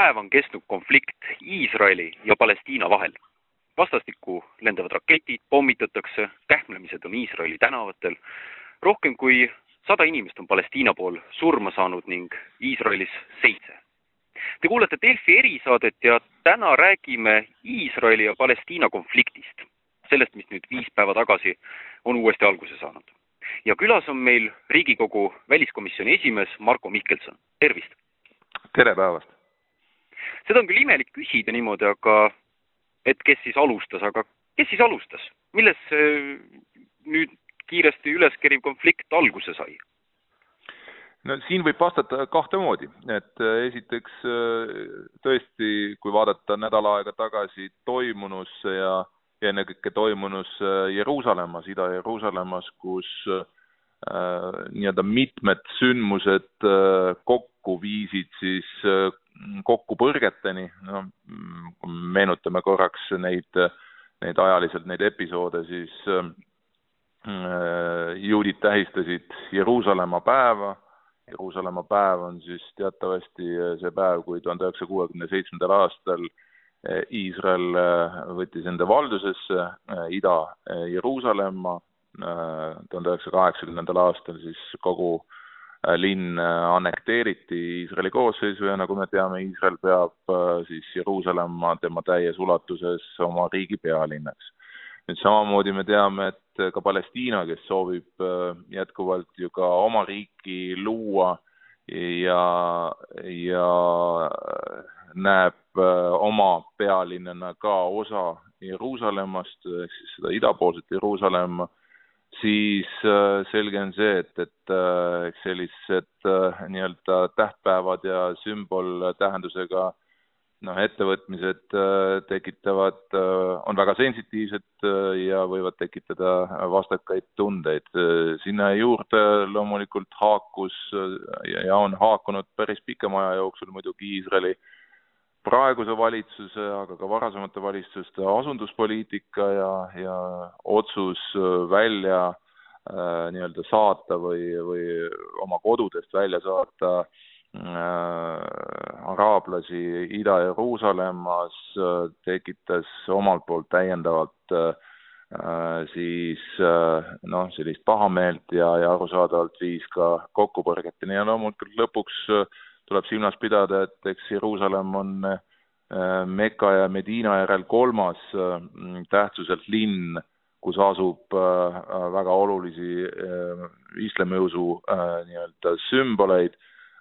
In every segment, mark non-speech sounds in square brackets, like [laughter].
päeva on kestnud konflikt Iisraeli ja Palestiina vahel. vastastikku lendavad raketid, pommitatakse, kähmlemised on Iisraeli tänavatel. rohkem kui sada inimest on Palestiina pool surma saanud ning Iisraelis seitse. Te kuulete Delfi erisaadet ja täna räägime Iisraeli ja Palestiina konfliktist, sellest, mis nüüd viis päeva tagasi on uuesti alguse saanud. ja külas on meil Riigikogu väliskomisjoni esimees Marko Mihkelson, tervist! tere päevast! Seda on küll imelik küsida niimoodi, aga et kes siis alustas, aga kes siis alustas, milles nüüd kiiresti üles keriv konflikt alguse sai? no siin võib vastata kahte moodi, et äh, esiteks äh, tõesti, kui vaadata nädal aega tagasi toimunusse ja, ennekõike toimunusse Jeruusalemmas, Ida-Jeruusalemmas, kus äh, nii-öelda mitmed sündmused äh, kokku viisid siis äh, kokkupõrgeteni, no meenutame korraks neid, neid ajaliselt, neid episoode, siis äh, Äh, juudid tähistasid Jeruusalemma päeva. Jeruusalemma päev on siis teatavasti äh, see päev, kui tuhande üheksasaja kuuekümne seitsmendal aastal äh, Iisrael võttis enda valdusesse Ida-Jeruusalemma, tuhande üheksasaja kaheksakümnendal aastal siis kogu linn annekteeriti Iisraeli koosseisu ja nagu me teame, Iisrael peab siis Jeruusalemma tema täies ulatuses oma riigi pealinnaks. Nüüd samamoodi me teame, et ka Palestiina, kes soovib äh, jätkuvalt ju ka oma riiki luua ja, ja näeb äh, oma pealinnana ka osa Jeruusalemmast, ehk siis seda idapoolset Jeruusalemma, siis äh, selge on see, et, et eks sellised nii-öelda tähtpäevad ja sümboltähendusega äh, noh, ettevõtmised äh, tekitavad, äh, on väga sensitiivsed äh, ja võivad tekitada vastakaid tundeid. sinna juurde loomulikult haakus ja on haakunud päris pikema aja jooksul muidugi Iisraeli praeguse valitsuse, aga ka varasemate valitsuste asunduspoliitika ja, ja otsus välja äh, nii-öelda saata või, või oma kodudest välja saata äh, Äh, araablasi Ida-Jeruusalemmas, äh, tekitas omalt poolt täiendavalt äh, siis noh, sellist pahameelt ja, ja arusaadavalt viis ka kokkupõrgeteni ja loomulikult lõpuks tuleb silmas pidada, et eks Jeruusalemm on Meka ja Medina järel kolmas tähtsuselt linn, kus asub väga olulisi islamiusu nii-öelda sümboleid.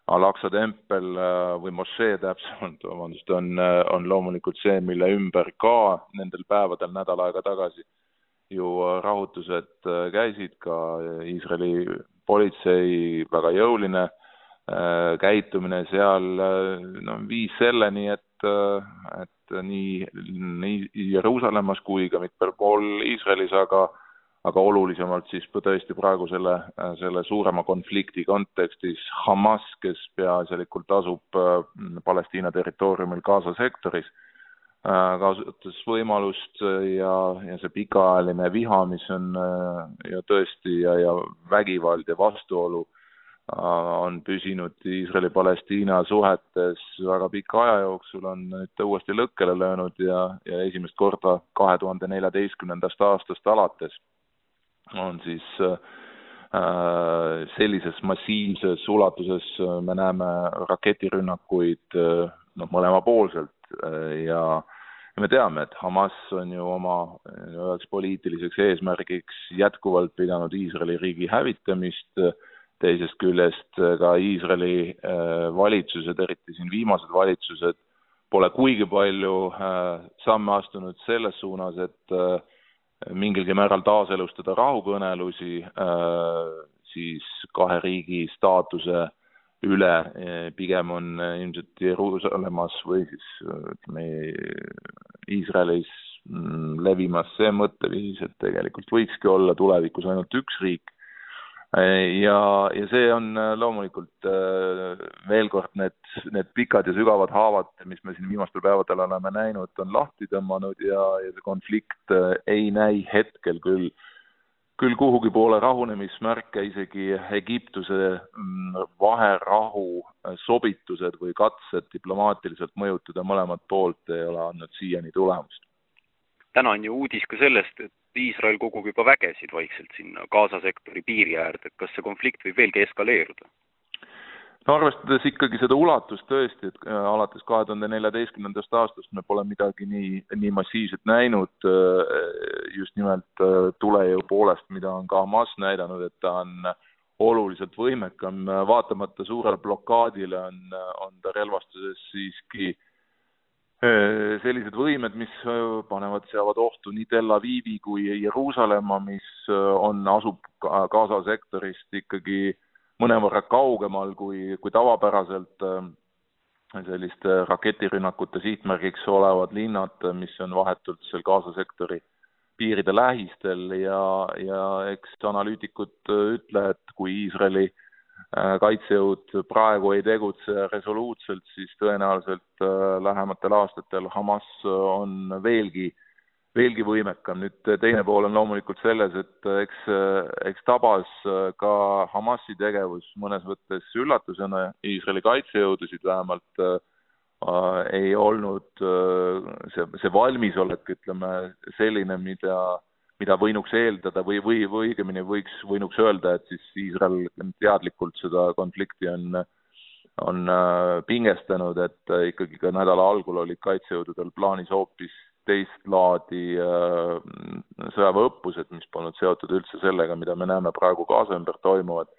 Al-Aqsa tempel äh, või mošee täpsemalt, vabandust, on, äh, on loomulikult see, mille ümber ka nendel päevadel nädal aega tagasi ju äh, rahutused käisid, ka Iisraeli politsei väga jõuline käitumine seal no viis selleni, et, et nii, nii Jeruusalemmas kui ka mitmel pool Iisraelis, aga aga olulisemalt siis tõesti praegu selle, selle suurema konflikti kontekstis Hamas, kes peaasjalikult asub äh, Palestiina territooriumil Gaza sektoris, äh, kasutas võimalust ja, ja see pikaajaline viha, mis on äh, ju tõesti ja, ja vägivald ja vastuolu on püsinud Iisraeli-Palestiina suhetes väga pika aja jooksul, on nüüd ta uuesti lõkkele löönud ja, ja esimest korda kahe tuhande neljateistkümnendast aastast alates on siis äh, sellises massiivses ulatuses äh, me näeme raketirünnakuid äh, noh, mõlemapoolselt ja me teame, et Hamas on ju oma üheks poliitiliseks eesmärgiks jätkuvalt pidanud Iisraeli riigi hävitamist, teisest küljest ka Iisraeli valitsused, eriti siin viimased valitsused, pole kuigi palju samme astunud selles suunas, et mingilgi määral taaselustada rahukõnelusi äh, siis kahe riigi staatuse üle, pigem on ilmselt Jeruusalemmas või siis ütleme, Iisraelis mm, levimas see mõtteviis, et tegelikult võikski olla tulevikus ainult üks riik ja, ja see on äh, loomulikult äh, veel kord need, need pikad ja sügavad haavad, mis me siin viimastel päevadel oleme näinud, on lahti tõmmanud ja, ja see konflikt äh, ei näi hetkel küll küll kuhugi poole rahunemismärke, isegi Egiptuse mm, vaherahu sobitused või katsed diplomaatiliselt mõjutada mõlemat poolt ei ole andnud siiani tulemust. täna on ju uudis ka sellest, et Iisrael kogub juba vägesid vaikselt sinna Gaza sektori piiri äärde, kas see konflikt võib veelgi eskaleeruda? no arvestades ikkagi seda ulatust tõesti, et äh, alates kahe tuhande neljateistkümnendast aastast me pole midagi nii, nii massiivset näinud äh, just nimelt äh, tulejõu poolest, mida on ka Hamas näidanud, et ta on oluliselt võimekam, vaatamata suurele blokaadile on, on ta relvastuses siiski sellised võimed, mis panevad, seavad ohtu nii Tel Avivi kui Jeruusalemma, mis on, asub Gaza sektorist ikkagi äh, mõnevõrra kaugemal kui, kui tavapäraselt äh, selliste raketirünnakute sihtmärgiks olevad linnad, mis on vahetult seal Gaza sektori piiride lähistel ja, ja eks analüütikud ütle, et kui Iisraeli äh, kaitsejõud praegu ei tegutse resoluutselt, siis tõenäoliselt äh, lähematel aastatel Hamas on veelgi äh, veelgi võimekam. nüüd teine pool on loomulikult selles, et eks, eks tabas ka Hamasi tegevus mõnes mõttes üllatusena Iisraeli kaitsejõudusid vähemalt äh, ei olnud äh, see, see valmisolek, ütleme, selline, mida, mida võinuks eeldada või, või, või õigemini võiks, võinuks öelda, et siis Iisrael teadlikult seda konflikti on on äh, pingestanud, et ikkagi ka nädala algul olid kaitsejõududel plaanis hoopis teist laadi äh, sõjaväeõppused, mis polnud seotud üldse sellega, mida me näeme praegu Gaza ümber toimuvat.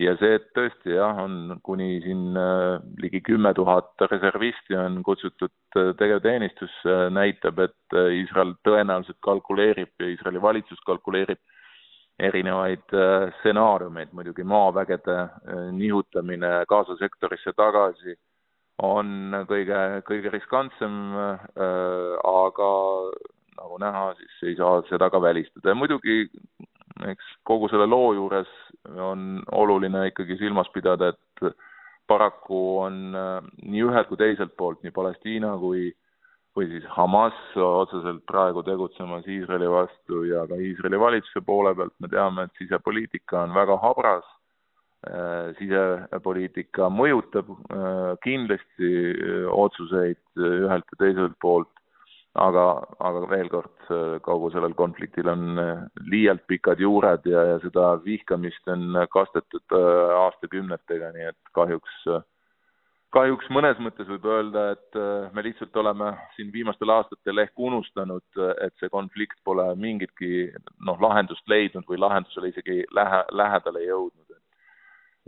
Ja see, et tõesti jah, on kuni siin äh, ligi kümme tuhat reservisti on kutsutud äh, tegevteenistusse, näitab, et Iisrael tõenäoliselt kalkuleerib ja Iisraeli valitsus kalkuleerib erinevaid stsenaariumeid, muidugi maavägede nihutamine Gaza sektorisse tagasi on kõige, kõige riskantsem äh,, aga nagu näha, siis ei saa seda ka välistada. Ja muidugi eks kogu selle loo juures on oluline ikkagi silmas pidada, et paraku on äh, nii ühelt kui teiselt poolt, nii Palestiina kui või siis Hamas otseselt praegu tegutsemas Iisraeli vastu ja ka Iisraeli valitsuse poole pealt. Me teame, et sisepoliitika on väga habras. Äh, sisepoliitika mõjutab äh, kindlasti otsuseid ühelt ja teiselt poolt, aga, aga veel kord, kogu sellel konfliktil on liialt pikad juured ja, ja seda vihkamist on kastetud aastakümnetega, nii et kahjuks, kahjuks mõnes mõttes võib öelda, et me lihtsalt oleme siin viimastel aastatel ehk unustanud, et see konflikt pole mingitki noh, lahendust leidnud või lahendusele isegi lähe, lähedale jõudnud.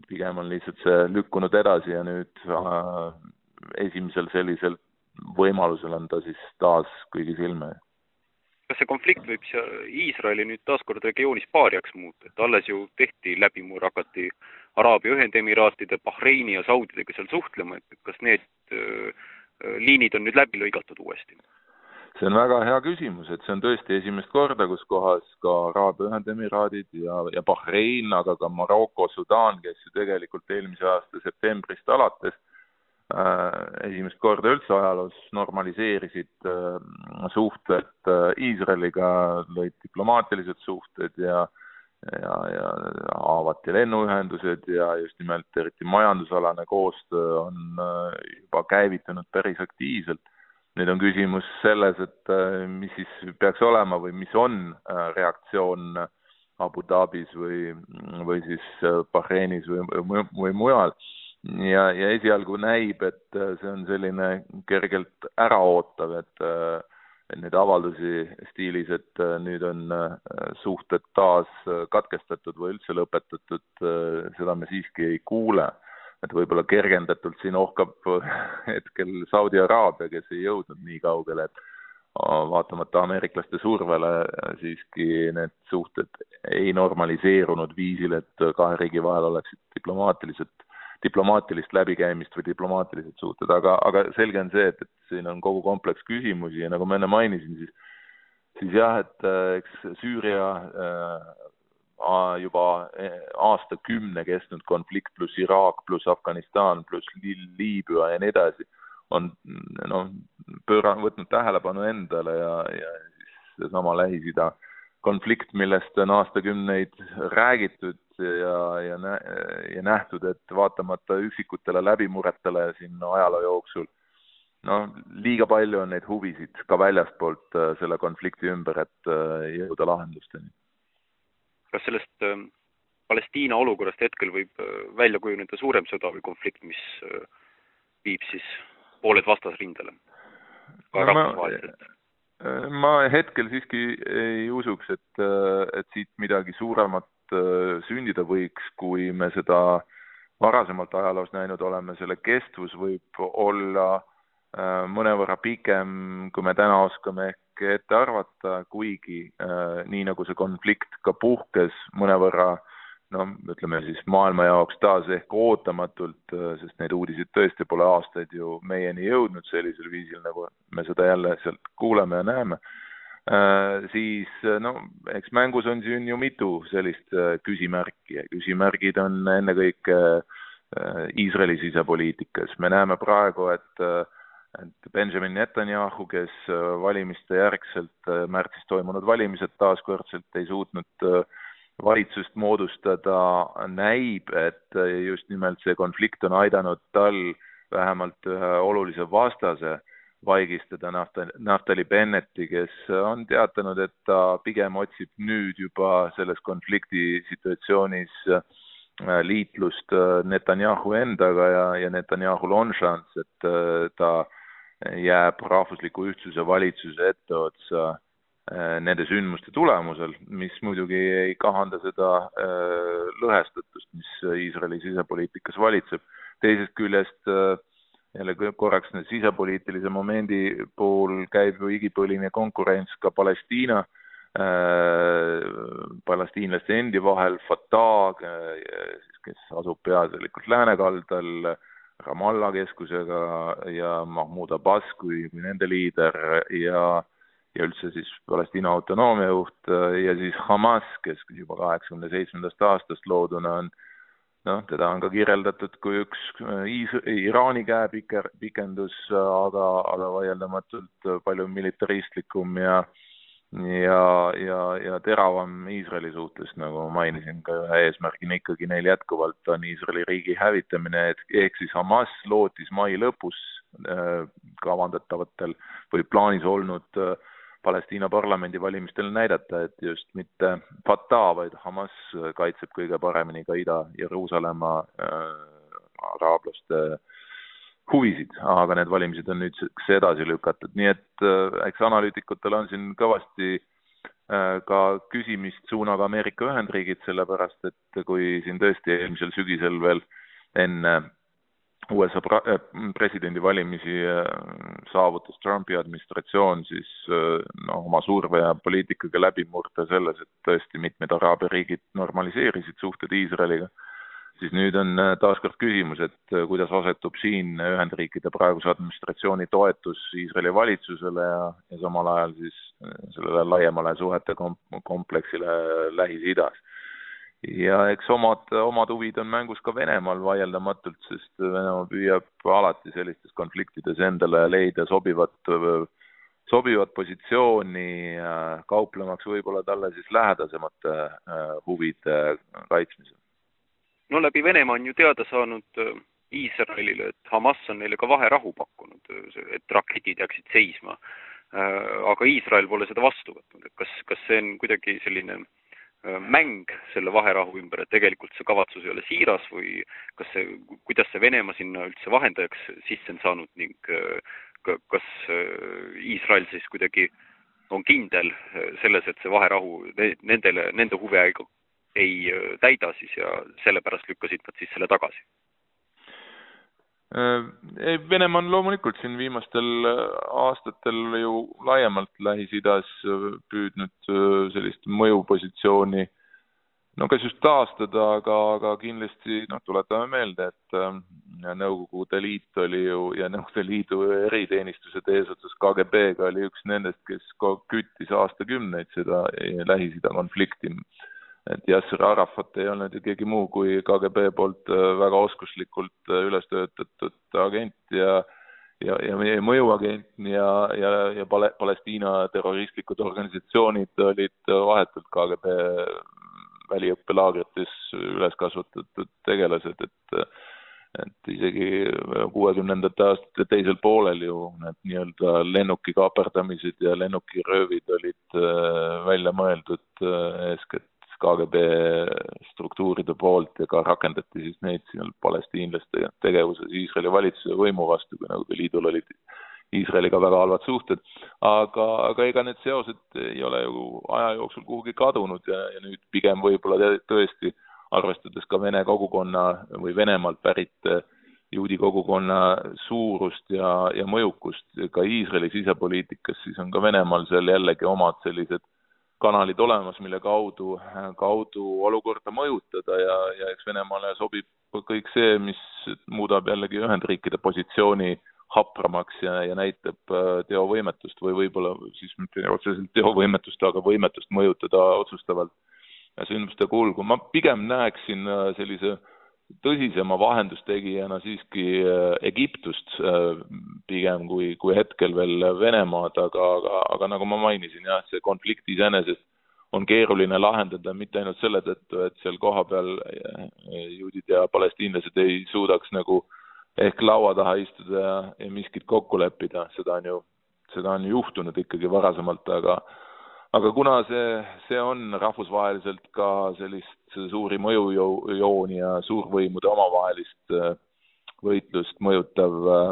Pigem on lihtsalt see lükkunud edasi ja nüüd äh, esimesel sellisel võimalusel on ta siis taas kõigi silme kas see konflikt võib Iisraeli nüüd taaskord regioonis paariaks muuta, et alles ju tehti läbimurre, hakati Araabia Ühendemiraatide, Bahreini ja Saudidega seal suhtlema, et kas need liinid on nüüd läbi lõigatud uuesti? see on väga hea küsimus, et see on tõesti esimest korda, kus kohas ka Araabia Ühendemiraadid ja, ja Bahrein, aga ka Maroko, Sudaan, kes ju tegelikult eelmise aasta septembrist alates esimest korda üldse ajaloos normaliseerisid äh, suhted äh, Iisraeliga, lõid diplomaatilised suhted ja ja, ja avati lennuühendused ja just nimelt eriti majandusalane koostöö on äh, juba käivitunud päris aktiivselt nüüd on küsimus selles, et äh, mis siis peaks olema või mis on äh, reaktsioon Abu Dhabis või, või siis äh, Bahreinis või, või, või mujal. Ja, ja esialgu näib, et see on selline kergelt äraootav, et et neid avaldusi stiilis, et nüüd on suhted taas katkestatud või üldse lõpetatud, seda me siiski ei kuule. Et võib-olla kergendatult siin ohkab hetkel Saudi Araabia, kes ei jõudnud nii kaugele, et vaatamata ameeriklaste survele siiski need suhted ei normaliseerunud viisil, et kahe riigi vahel oleksid diplomaatilised, diplomaatilist läbikäimist või diplomaatilised suhted, aga, aga selge on see, et, et siin on kogu kompleks küsimusi ja nagu ma enne mainisin, siis siis jah, et eks Süüria juba e, aastakümne kestnud konflikt pluss Iraak pluss Afganistan pluss Liibüa ja nii edasi on noh, pööra-, võtnud tähelepanu endale ja, ja siis seesama Lähis-Ida konflikt, millest on aastakümneid räägitud ja, ja, ja nähtud, et vaatamata üksikutele läbimurretele siin ajaloo jooksul, noh, liiga palju on neid huvisid ka väljastpoolt äh, selle konflikti ümber, et äh, jõuda lahendusteni. kas sellest äh, Palestiina olukorrast hetkel võib välja kujuneda suurem sõda või konflikt, mis viib siis pooled vastasrindele? ka no, rahvusvaheliselt ma hetkel siiski ei usuks, et, et siit midagi suuremat äh, sündida võiks, kui me seda varasemalt ajaloos näinud oleme, selle kestvus võib olla äh, mõnevõrra pikem, kui me täna oskame ehk ette arvata, kuigi äh, nii nagu see konflikt ka puhkes mõnevõrra no ütleme siis maailma jaoks taas ehk ootamatult, sest neid uudiseid tõesti pole aastaid ju meieni jõudnud sellisel viisil, nagu me seda jälle sealt kuuleme ja näeme, siis no eks mängus on siin ju mitu sellist küsimärki ja küsimärgid on ennekõike Iisraeli sisepoliitikas. me näeme praegu, et et Benjamin Netanyahu, kes valimiste järgselt, märtsis toimunud valimised taaskordselt ei suutnud äh, valitsust moodustada, näib, et just nimelt see konflikt on aidanud tal vähemalt ühe olulise vastase vaigistada Nafta-, Naftali Bennetti, kes on teatanud, et ta pigem otsib nüüd juba selles konflikti situatsioonis äh, liitlust äh, Netanyahu endaga ja, ja Netanyahul on šanss, et äh, ta jääb rahvusliku ühtsuse valitsuse etteotsa nende sündmuste tulemusel, mis muidugi ei kahanda seda äh, lõhestatust, mis Iisraeli sisepoliitikas valitseb. teisest küljest äh, jälle korraks sisepoliitilise momendi puhul käib ju igipõline konkurents ka Palestiina äh,, palestiinlaste endi vahel, Fatah, kes asub peaasjalikult läänekaldal, Ramallah keskusega ja Mahmoud Abbas kui, kui nende liider ja äh, ja üldse siis Palestiina autonoomia juht äh, ja siis Hamas, kes juba kaheksakümne seitsmendast aastast looduna on noh, teda on ka kirjeldatud kui üks äh, Iis-, Iraani käepiker, pikendus, aga, aga vaieldamatult palju militaristlikum ja ja, ja, ja teravam Iisraeli suhtes, nagu ma mainisin, ka ühe eesmärgina ikkagi neil jätkuvalt on Iisraeli riigi hävitamine, et ehk siis Hamas lootis mai lõpus äh, kavandatavatel või plaanis olnud äh, Palestiina parlamendivalimistel näidata, et just mitte Fatah, vaid Hamas kaitseb kõige paremini ka Ida-Jeruusalemma äh, araablaste huvisid, aga need valimised on nüüdseks edasi lükatud, nii et äh, eks analüütikutel on siin kõvasti äh, ka küsimist suunaga Ameerika Ühendriigid, sellepärast et kui siin tõesti eelmisel sügisel veel enne USA äh, presidendivalimisi äh, saavutas Trumpi administratsioon siis äh, noh, oma surve ja poliitikaga läbimurde selles, et tõesti mitmed araabia riigid normaliseerisid suhted Iisraeliga, siis nüüd on taaskord küsimus, et kuidas asetub siin Ühendriikide praeguse administratsiooni toetus Iisraeli valitsusele ja, ja samal ajal siis sellele laiemale suhete kom-, kompleksile Lähis-Idas ja eks omad, omad huvid on mängus ka Venemaal vaieldamatult, sest Venemaa püüab alati sellistes konfliktides endale leida sobivat, sobivat positsiooni, kauplemaks võib-olla talle siis lähedasemate äh, huvide kaitsmisel. no läbi Venemaa on ju teada saanud äh, Iisraelile, et Hamas on neile ka vaherahu pakkunud, et raketid jääksid seisma. Äh, aga Iisrael pole seda vastu võtnud, et kas, kas see on kuidagi selline äh, Äh, mäng selle vaherahu ümber, et tegelikult see kavatsus ei ole siiras või kas see, kuidas see Venemaa sinna üldse vahendajaks sisse on saanud ning äh, kas äh, Iisrael siis kuidagi on kindel selles, et see vaherahu nendele, nende huve ei, ei täida siis ja sellepärast lükkasid nad siis selle tagasi? Äh, ei, Venemaa on loomulikult siin viimastel äh, aastatel ju laiemalt Lähis-Idas äh, püüdnud sellist mõjupositsiooni no kas just taastada, aga, aga kindlasti noh, tuletame meelde, et Nõukogude Liit oli ju ja Nõukogude Liidu eriteenistused eesotsas KGB-ga oli üks nendest, kes küttis aastakümneid seda Lähis-Ida konflikti et Yasser Arafat ei olnud ju keegi muu kui KGB poolt äh, väga oskuslikult äh, üles töötatud agent ja ja, ja meie mõjuagent ja, ja, ja Pale-, Palestiina terroristlikud organisatsioonid olid vahetult KGB väliõppelaagrites üles kasvatatud tegelased, et et isegi kuuekümnendate aastate teisel poolel ju need nii-öelda lennuki kaaperdamised ja lennukiröövid olid äh, välja mõeldud eeskätt KGB struktuuride poolt ja ka rakendati siis neid seal palestiinlaste tegevuses Iisraeli valitsuse võimu vastu, kui Nõukogude Liidul olid Iisraeliga väga halvad suhted. aga, aga ega need seosed ei ole ju aja jooksul kuhugi kadunud ja, ja nüüd pigem võib-olla tõesti, arvestades ka vene kogukonna või Venemaalt pärit juudi kogukonna suurust ja, ja mõjukust ka Iisraeli sisepoliitikas, siis on ka Venemaal seal jällegi omad sellised kanalid olemas, mille kaudu, kaudu olukorda mõjutada ja, ja eks Venemaale sobib kõik see, mis muudab jällegi Ühendriikide positsiooni hapramaks ja, ja näitab äh, teovõimetust või võib-olla siis mitte otseselt teovõimetust, aga võimetust mõjutada otsustavalt sündmuste kulgu. ma pigem näeksin äh, sellise tõsisema vahendustegijana siiski äh, Egiptust pigem kui, kui hetkel veel Venemaad, aga, aga, aga nagu ma mainisin, jah, see konflikt iseenesest on keeruline lahendada mitte ainult selle tõttu, et seal kohapeal juudid ja palestiinlased ei suudaks nagu äh, ehk laua taha istuda ja, ja miskit kokku leppida, seda on ju, seda on juhtunud ikkagi varasemalt, aga aga kuna see, see on rahvusvaheliselt ka sellist suuri mõjujooni ja suurvõimude omavahelist äh, võitlust mõjutav äh,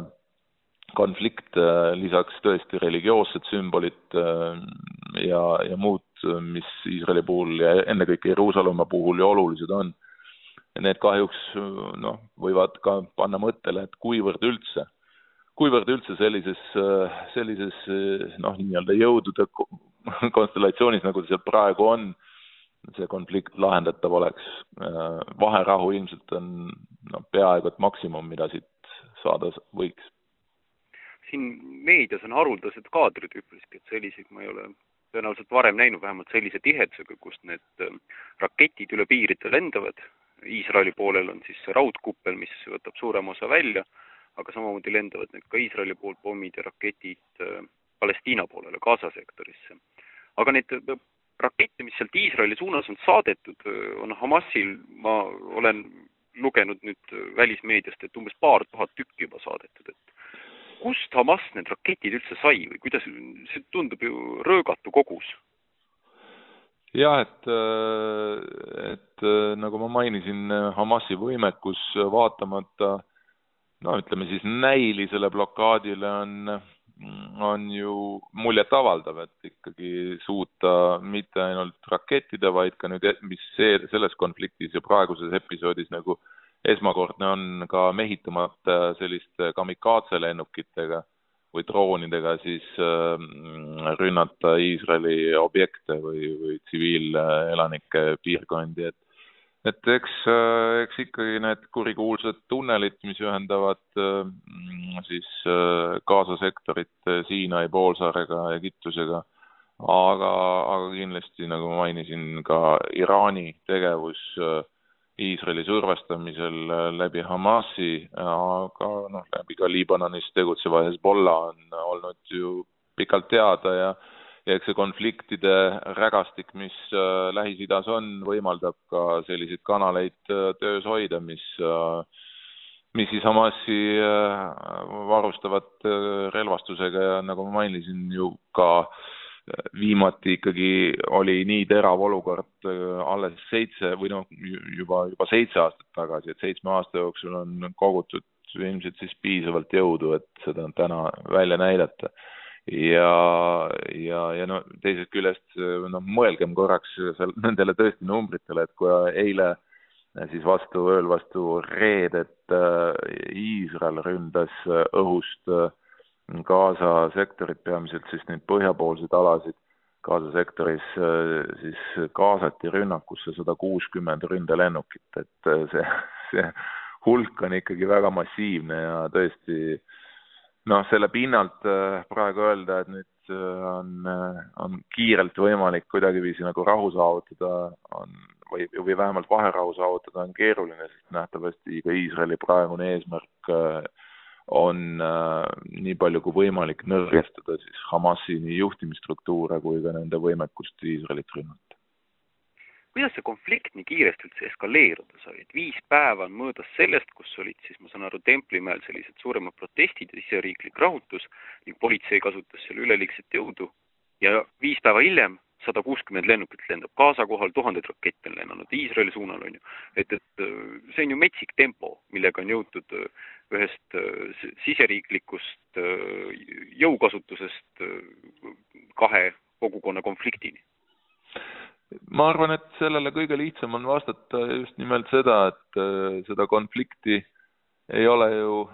konflikt, äh, lisaks tõesti religioossed sümbolid ja, ja muud, mis Iisraeli puhul ja ennekõike Jeruusalemma puhul ju olulised on. Need kahjuks noh, võivad ka panna mõttele, et kuivõrd üldse, kuivõrd üldse sellises, sellises noh, nii-öelda jõudude konstellatsioonis, nagu ta seal praegu on, see konflikt lahendatav oleks. vaherahu ilmselt on noh, peaaegu et maksimum, mida siit saada võiks. siin meedias on haruldased kaadrid üpriski, et selliseid ma ei ole tõenäoliselt varem näinud, vähemalt sellise tihedusega, kus need raketid üle piiride lendavad Iisraeli poolel on siis see raudkuppel, mis võtab suurema osa välja, aga samamoodi lendavad need ka Iisraeli poolt pommid ja raketid äh, Palestiina poolele, Gaza sektorisse. aga neid äh, rakette, mis sealt Iisraeli suunas on saadetud, on Hamasil, ma olen lugenud nüüd välismeediast, et umbes paar tuhat tükki juba saadetud, et kust Hamas need raketid üldse sai või kuidas, see tundub ju röögatu kogus. Jah, et, et nagu ma mainisin, Hamasi võimekus vaatamata no ütleme siis näilisele blokaadile on, on ju muljetavaldav, et ikkagi suuta mitte ainult rakettide, vaid ka nüüd, mis see, selles konfliktis ja praeguses episoodis nagu esmakordne on ka mehitamata selliste kamikaatselennukitega või droonidega siis äh, rünnata Iisraeli objekte või, või tsiviilelanike piirkondi, et et eks, äh, eks ikkagi need kurikuulsad tunnelid, mis ühendavad äh, siis Gaza sektorit Siinai poolsaarega, Egiptusega, aga, aga kindlasti, nagu ma mainisin, ka Iraani tegevus äh, Iisraeli survestamisel äh, läbi Hamasi, aga noh, läbi ka Liibanonis tegutseva Hezbollah on olnud ju pikalt teada ja ja eks see konfliktide rägastik, mis äh, Lähis-Idas on, võimaldab ka selliseid kanaleid äh, töös hoida, mis mis siis Hamasi varustavad relvastusega ja nagu ma mainisin, ju ka äh, viimati ikkagi oli nii terav olukord äh, alles seitse või noh, juba, juba seitse aastat tagasi, et seitsme aasta jooksul on kogutud ilmselt siis piisavalt jõudu, et seda täna välja näidata. Ja, ja, ja no teisest küljest noh, mõelgem korraks seal nendele tõesti numbritele, et kui eile siis vastu, ööl vastu reedet äh, Iisrael ründas õhust äh, Gaza sektorit, peamiselt siis neid põhjapoolseid alasid, Gaza sektoris äh, siis kaasati rünnakusse sada kuuskümmend ründelennukit, et äh, see, see hulk on ikkagi väga massiivne ja tõesti noh, selle pinnalt äh, praegu öelda, et nüüd on, on kiirelt võimalik kuidagiviisi nagu rahu saavutada, on või, või vähemalt vaherahu saavutada, on keeruline, sest nähtavasti ka Iisraeli praegune eesmärk on äh, nii palju kui võimalik nõrgestada siis Hamasi nii juhtimisstruktuure kui ka nende võimekust Iisraelit rünnata. Kuidas see konflikt nii kiiresti üldse eskaleeruda sai, et viis päeva on möödas sellest, kus olid siis, ma saan aru, Templimäel sellised suuremad protestid ja siseriiklik rahutus ning politsei kasutas seal üleliigset jõudu ja viis päeva hiljem sada kuuskümmend lennukit lendab Gaza kohal, tuhanded rakette on lennanud Iisraeli suunal, on ju. et, et äh, see on ju metsik tempo, millega on jõutud äh, ühest äh, siseriiklikust jõukasutusest kahe kogukonna konfliktini. Ma arvan, et sellele kõige lihtsam on vastata just nimelt seda, et seda konflikti ei ole ju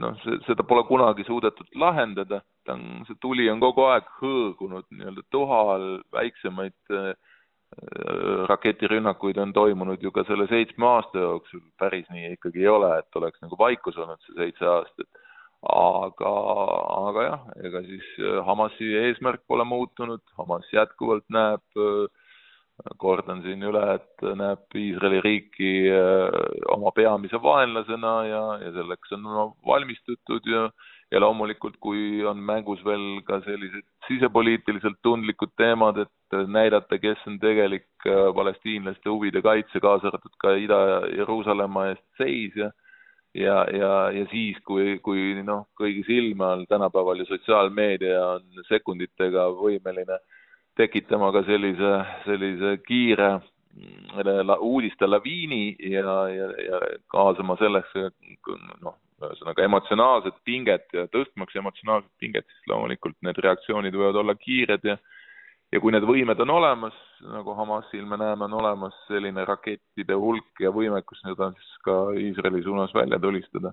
noh, see, seda pole kunagi suudetud lahendada, ta on, see tuli on kogu aeg hõõgunud nii-öelda tuha all, väiksemaid äh, raketirünnakuid on toimunud ju ka selle seitsme aasta jooksul, päris nii ikkagi ei ole, et oleks nagu vaikus olnud see seitse aastat. aga, aga jah, ega siis Hamasi eesmärk pole muutunud, Hamas jätkuvalt näeb äh, kordan siin üle, et näeb Iisraeli riiki äh, oma peamise vaenlasena ja, ja selleks on valmistutud ja ja loomulikult, kui on mängus veel ka sellised sisepoliitiliselt tundlikud teemad, et näidata, kes on tegelik äh, palestiinlaste huvide kaitse, kaasa arvatud ka Ida-Jeruusalemma eest seisja, ja, ja, ja siis, kui, kui noh, kõigi silme all tänapäeval ju sotsiaalmeedia on sekunditega võimeline äh, tekitama ka sellise, sellise kiire mm, uudiste laviini ja, ja, ja kaasama sellesse noh, ühesõnaga emotsionaalset pinget ja tõstmaks emotsionaalset pinget, siis loomulikult need reaktsioonid võivad olla kiired ja ja kui need võimed on olemas, nagu Hamasi me näeme, on olemas selline rakettide hulk ja võimekus seda siis ka Iisraeli suunas välja tulistada,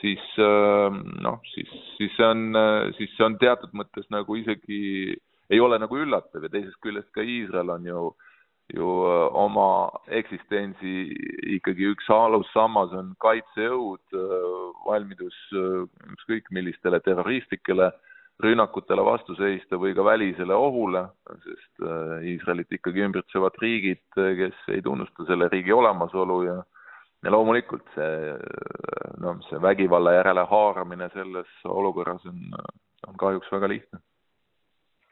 siis noh, siis, siis see on, siis see on teatud mõttes nagu isegi ei ole nagu üllatav ja teisest küljest ka Iisrael on ju ju äh, oma eksistentsi ikkagi üks alussammas on kaitsejõud, äh, valmidus äh, ükskõik millistele terroristlikele rünnakutele vastu seista või ka välisele ohule, sest Iisraelit ikkagi ümbritsevad riigid, kes ei tunnusta selle riigi olemasolu ja ja loomulikult see noh, see vägivalla järele haaramine selles olukorras on, on kahjuks väga lihtne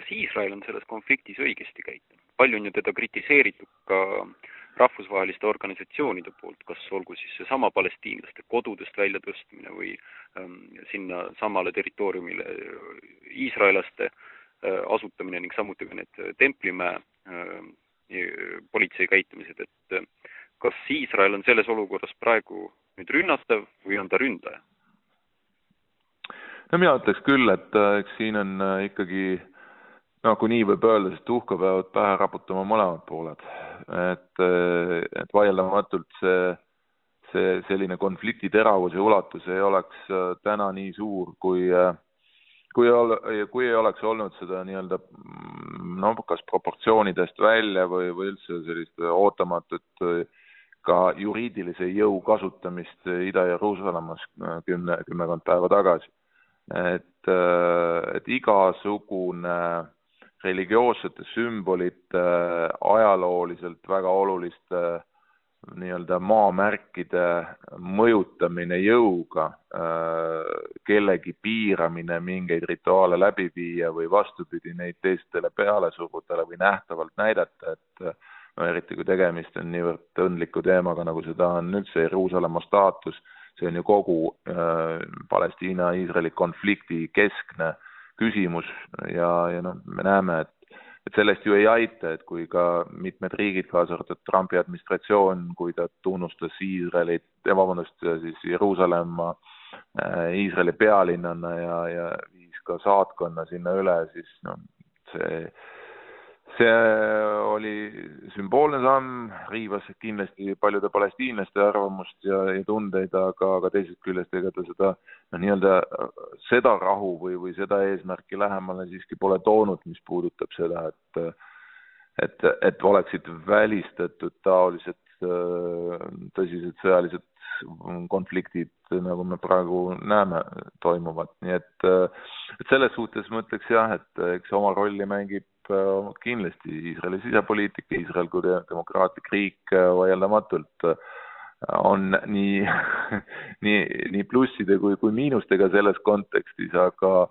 kas Iisrael on selles konfliktis õigesti käitunud? palju on ju teda kritiseeritud ka rahvusvaheliste organisatsioonide poolt, kas olgu siis seesama palestiinlaste kodudest väljatõstmine või ähm, sinna samale territooriumile iisraellaste äh, asutamine ning samuti ka need Templimäe äh, politsei käitumised, et äh, kas Iisrael on selles olukorras praegu nüüd rünnatav või on ta ründaja? no mina ütleks küll, et äh, eks siin on äh, ikkagi äh, no kui nii võib öelda, siis tuhka peavad pähe raputama mõlemad pooled. et, et vaieldamatult see, see selline konflikti teravus ja ulatus ei oleks äh, täna nii suur, kui kui ol-, kui ei oleks olnud seda nii-öelda noh, kas proportsioonidest välja või, või üldse sellist ootamatut ka juriidilise jõu kasutamist Ida-Jeruusalemmas kümne, kümmekond päeva tagasi. et, et igasugune äh, religioossete sümbolite ajalooliselt väga oluliste nii-öelda maamärkide mõjutamine jõuga, kellegi piiramine mingeid rituaale läbi viia või vastupidi, neid teistele peale suruda või nähtavalt näidata, et no eriti kui tegemist on niivõrd tundliku teemaga, nagu seda on üldse Jeruusalemma staatus, see on ju kogu äh, Palestiina-Iisraeli konflikti keskne äh, küsimus ja, ja noh, me näeme, et et sellest ju ei aita, et kui ka mitmed riigid, kaasa arvatud Trumpi administratsioon, kui ta tunnustas Iisraelit, vabandust, siis Jeruusalemma äh, Iisraeli pealinnana ja, ja viis ka saatkonna sinna üle, siis noh, see see oli sümboolne samm, riivas kindlasti paljude palestiinlaste arvamust ja, ja tundeid, aga, aga teisest küljest ega ta seda noh, nii-öelda seda rahu või, või seda eesmärki lähemale siiski pole toonud, mis puudutab seda, et et, et oleksid välistatud taolised tõsised sõjalised konfliktid, nagu me praegu näeme, toimuvat, nii et et selles suhtes ma ütleks jah, et eks oma rolli mängib Äh, kindlasti Iisraeli sisepoliitika, Iisrael kui demokraatlik riik äh, vaieldamatult äh, on nii [laughs] nii, nii plusside kui, kui miinustega selles kontekstis, aga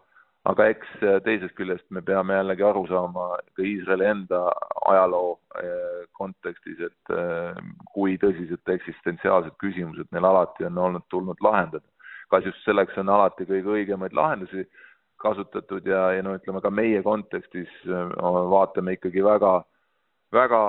aga eks teisest küljest me peame jällegi aru saama ka Iisraeli enda ajaloo kontekstis, et kui tõsised eksistentsiaalsed küsimused neil alati on olnud tulnud lahendada. kas just selleks on alati kõige õigemaid lahendusi kasutatud ja, ja no ütleme ka meie kontekstis eh, vaatame ikkagi väga väga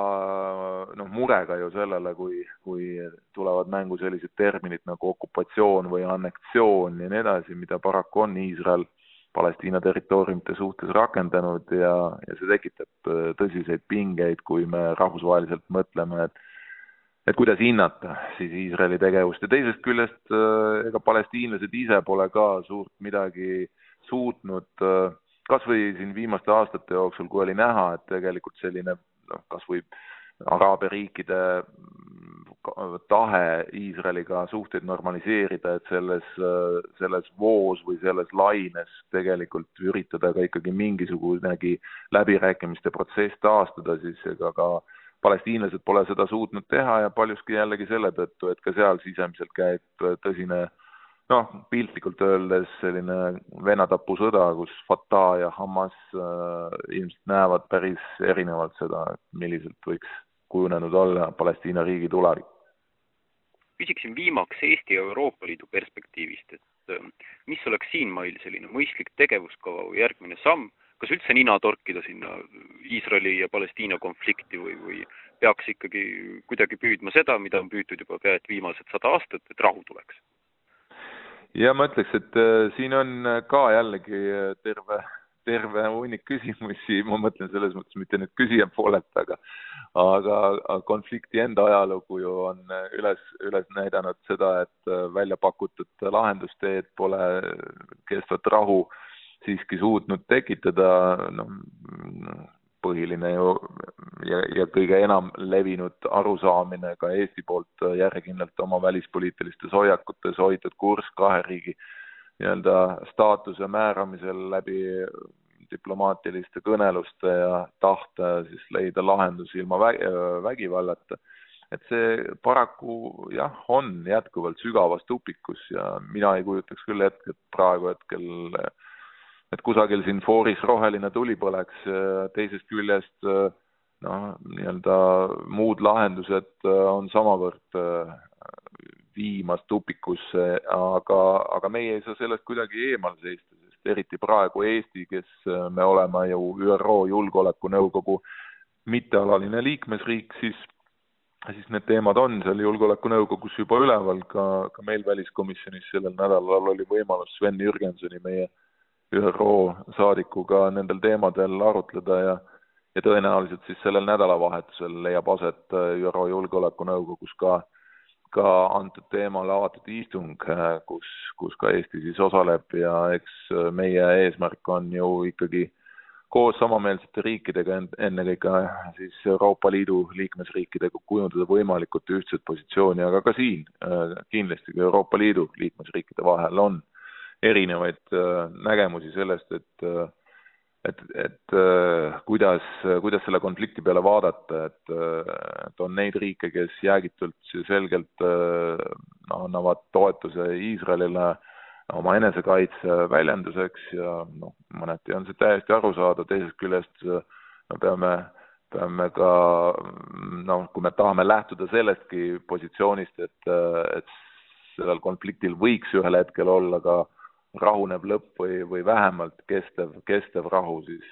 noh, murega ju sellele, kui, kui tulevad mängu sellised terminid nagu okupatsioon või anneksioon ja nii edasi, mida paraku on Iisrael Palestiina territooriumite suhtes rakendanud ja, ja see tekitab äh, tõsiseid pingeid, kui me rahvusvaheliselt mõtleme, et et kuidas hinnata siis Iisraeli tegevust. Ja teisest küljest äh, ega palestiinlased ise pole ka suurt midagi suutnud, äh, kas või siin viimaste aastate jooksul, kui oli näha, et tegelikult selline noh, kas või Araabia riikide tahe Iisraeliga suhteid normaliseerida, et selles, selles voos või selles laines tegelikult üritada ka ikkagi mingisugunegi läbirääkimiste protsess taastada, siis ega ka palestiinlased pole seda suutnud teha ja paljuski jällegi selle tõttu, et ka seal sisemiselt käib tõsine noh, piltlikult öeldes selline vennatapusõda, kus Fatah ja Hamas äh, ilmselt näevad päris erinevalt seda, milliselt võiks kujunenud olla Palestiina riigi tulevik küsiksin viimaks Eesti ja Euroopa Liidu perspektiivist, et ähm, mis oleks siin meil selline mõistlik tegevuskava või järgmine samm, kas üldse nina torkida sinna Iisraeli ja Palestiina konflikti või, või peaks ikkagi kuidagi püüdma seda, mida on püütud juba pea et viimased sada aastat, et rahu tuleks? Ja ma ütleks, et äh, siin on ka jällegi äh, terve terve hunnik küsimusi, ma mõtlen selles mõttes mitte nüüd küsija poolelt, aga aga konflikti enda ajalugu ju on üles, üles näidanud seda, et välja pakutud lahendusteed pole kestvat rahu siiski suutnud tekitada, noh, põhiline ju ja, ja kõige enam levinud arusaamine ka Eesti poolt järjekindlalt oma välispoliitilistes hoiakutes hoitud kurss kahe riigi nii-öelda staatuse määramisel läbi diplomaatiliste kõneluste ja tahte siis leida lahendusi ilma vägivallata. et see paraku jah, on jätkuvalt sügavas tupikus ja mina ei kujutaks küll ette, et praegu hetkel et kusagil siin fooris roheline tuli põleks, teisest küljest noh, nii-öelda muud lahendused on samavõrd viimas tupikusse, aga, aga meie ei saa sellest kuidagi eemal seista, sest eriti praegu Eesti, kes me oleme ju ÜRO Julgeolekunõukogu mittealaline liikmesriik, siis siis need teemad on seal Julgeolekunõukogus juba üleval, ka, ka meil väliskomisjonis sellel nädalal oli võimalus Sven Jürgensoni, meie ÜRO saadikuga nendel teemadel arutleda ja ja tõenäoliselt siis sellel nädalavahetusel leiab aset ÜRO Julgeolekunõukogus ka äh, ka antud teemal avatud istung, kus, kus ka Eesti siis osaleb ja eks meie eesmärk on ju ikkagi koos samameelsete riikidega, ennekõike siis Euroopa Liidu liikmesriikidega kujundada võimalikult ühtset positsiooni, aga ka siin kindlasti ka Euroopa Liidu liikmesriikide vahel on erinevaid nägemusi sellest, et et, et äh, kuidas, kuidas selle konflikti peale vaadata, et, et on neid riike, kes jäägitult selgelt äh, annavad toetuse Iisraelile oma enesekaitse väljenduseks ja noh, mõneti on see täiesti arusaadav, teisest küljest äh, me peame, peame ka noh, kui me tahame lähtuda sellestki positsioonist, et, et sellel konfliktil võiks ühel hetkel olla ka äh, rahunev lõpp või, või vähemalt kestev, kestev rahu, siis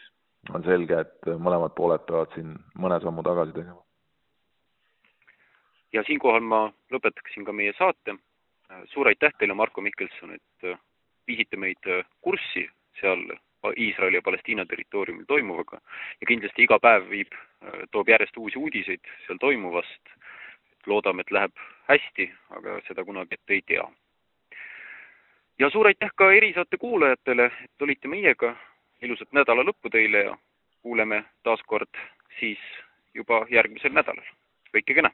on selge, et mõlemad pooled peavad siin mõne sammu tagasi tegema. ja siinkohal ma lõpetaksin ka meie saate. suur aitäh teile, Marko Mihkelson, et viisite meid kurssi seal Iisraeli ja Palestiina territooriumil toimuvaga ja kindlasti iga päev viib, toob järjest uusi uudiseid seal toimuvast. loodame, et läheb hästi, aga seda kunagi ette ei tea ja suur aitäh ka erisaate kuulajatele, et olite meiega. ilusat nädala lõppu teile ja kuuleme taas kord siis juba järgmisel nädalal. kõike kena!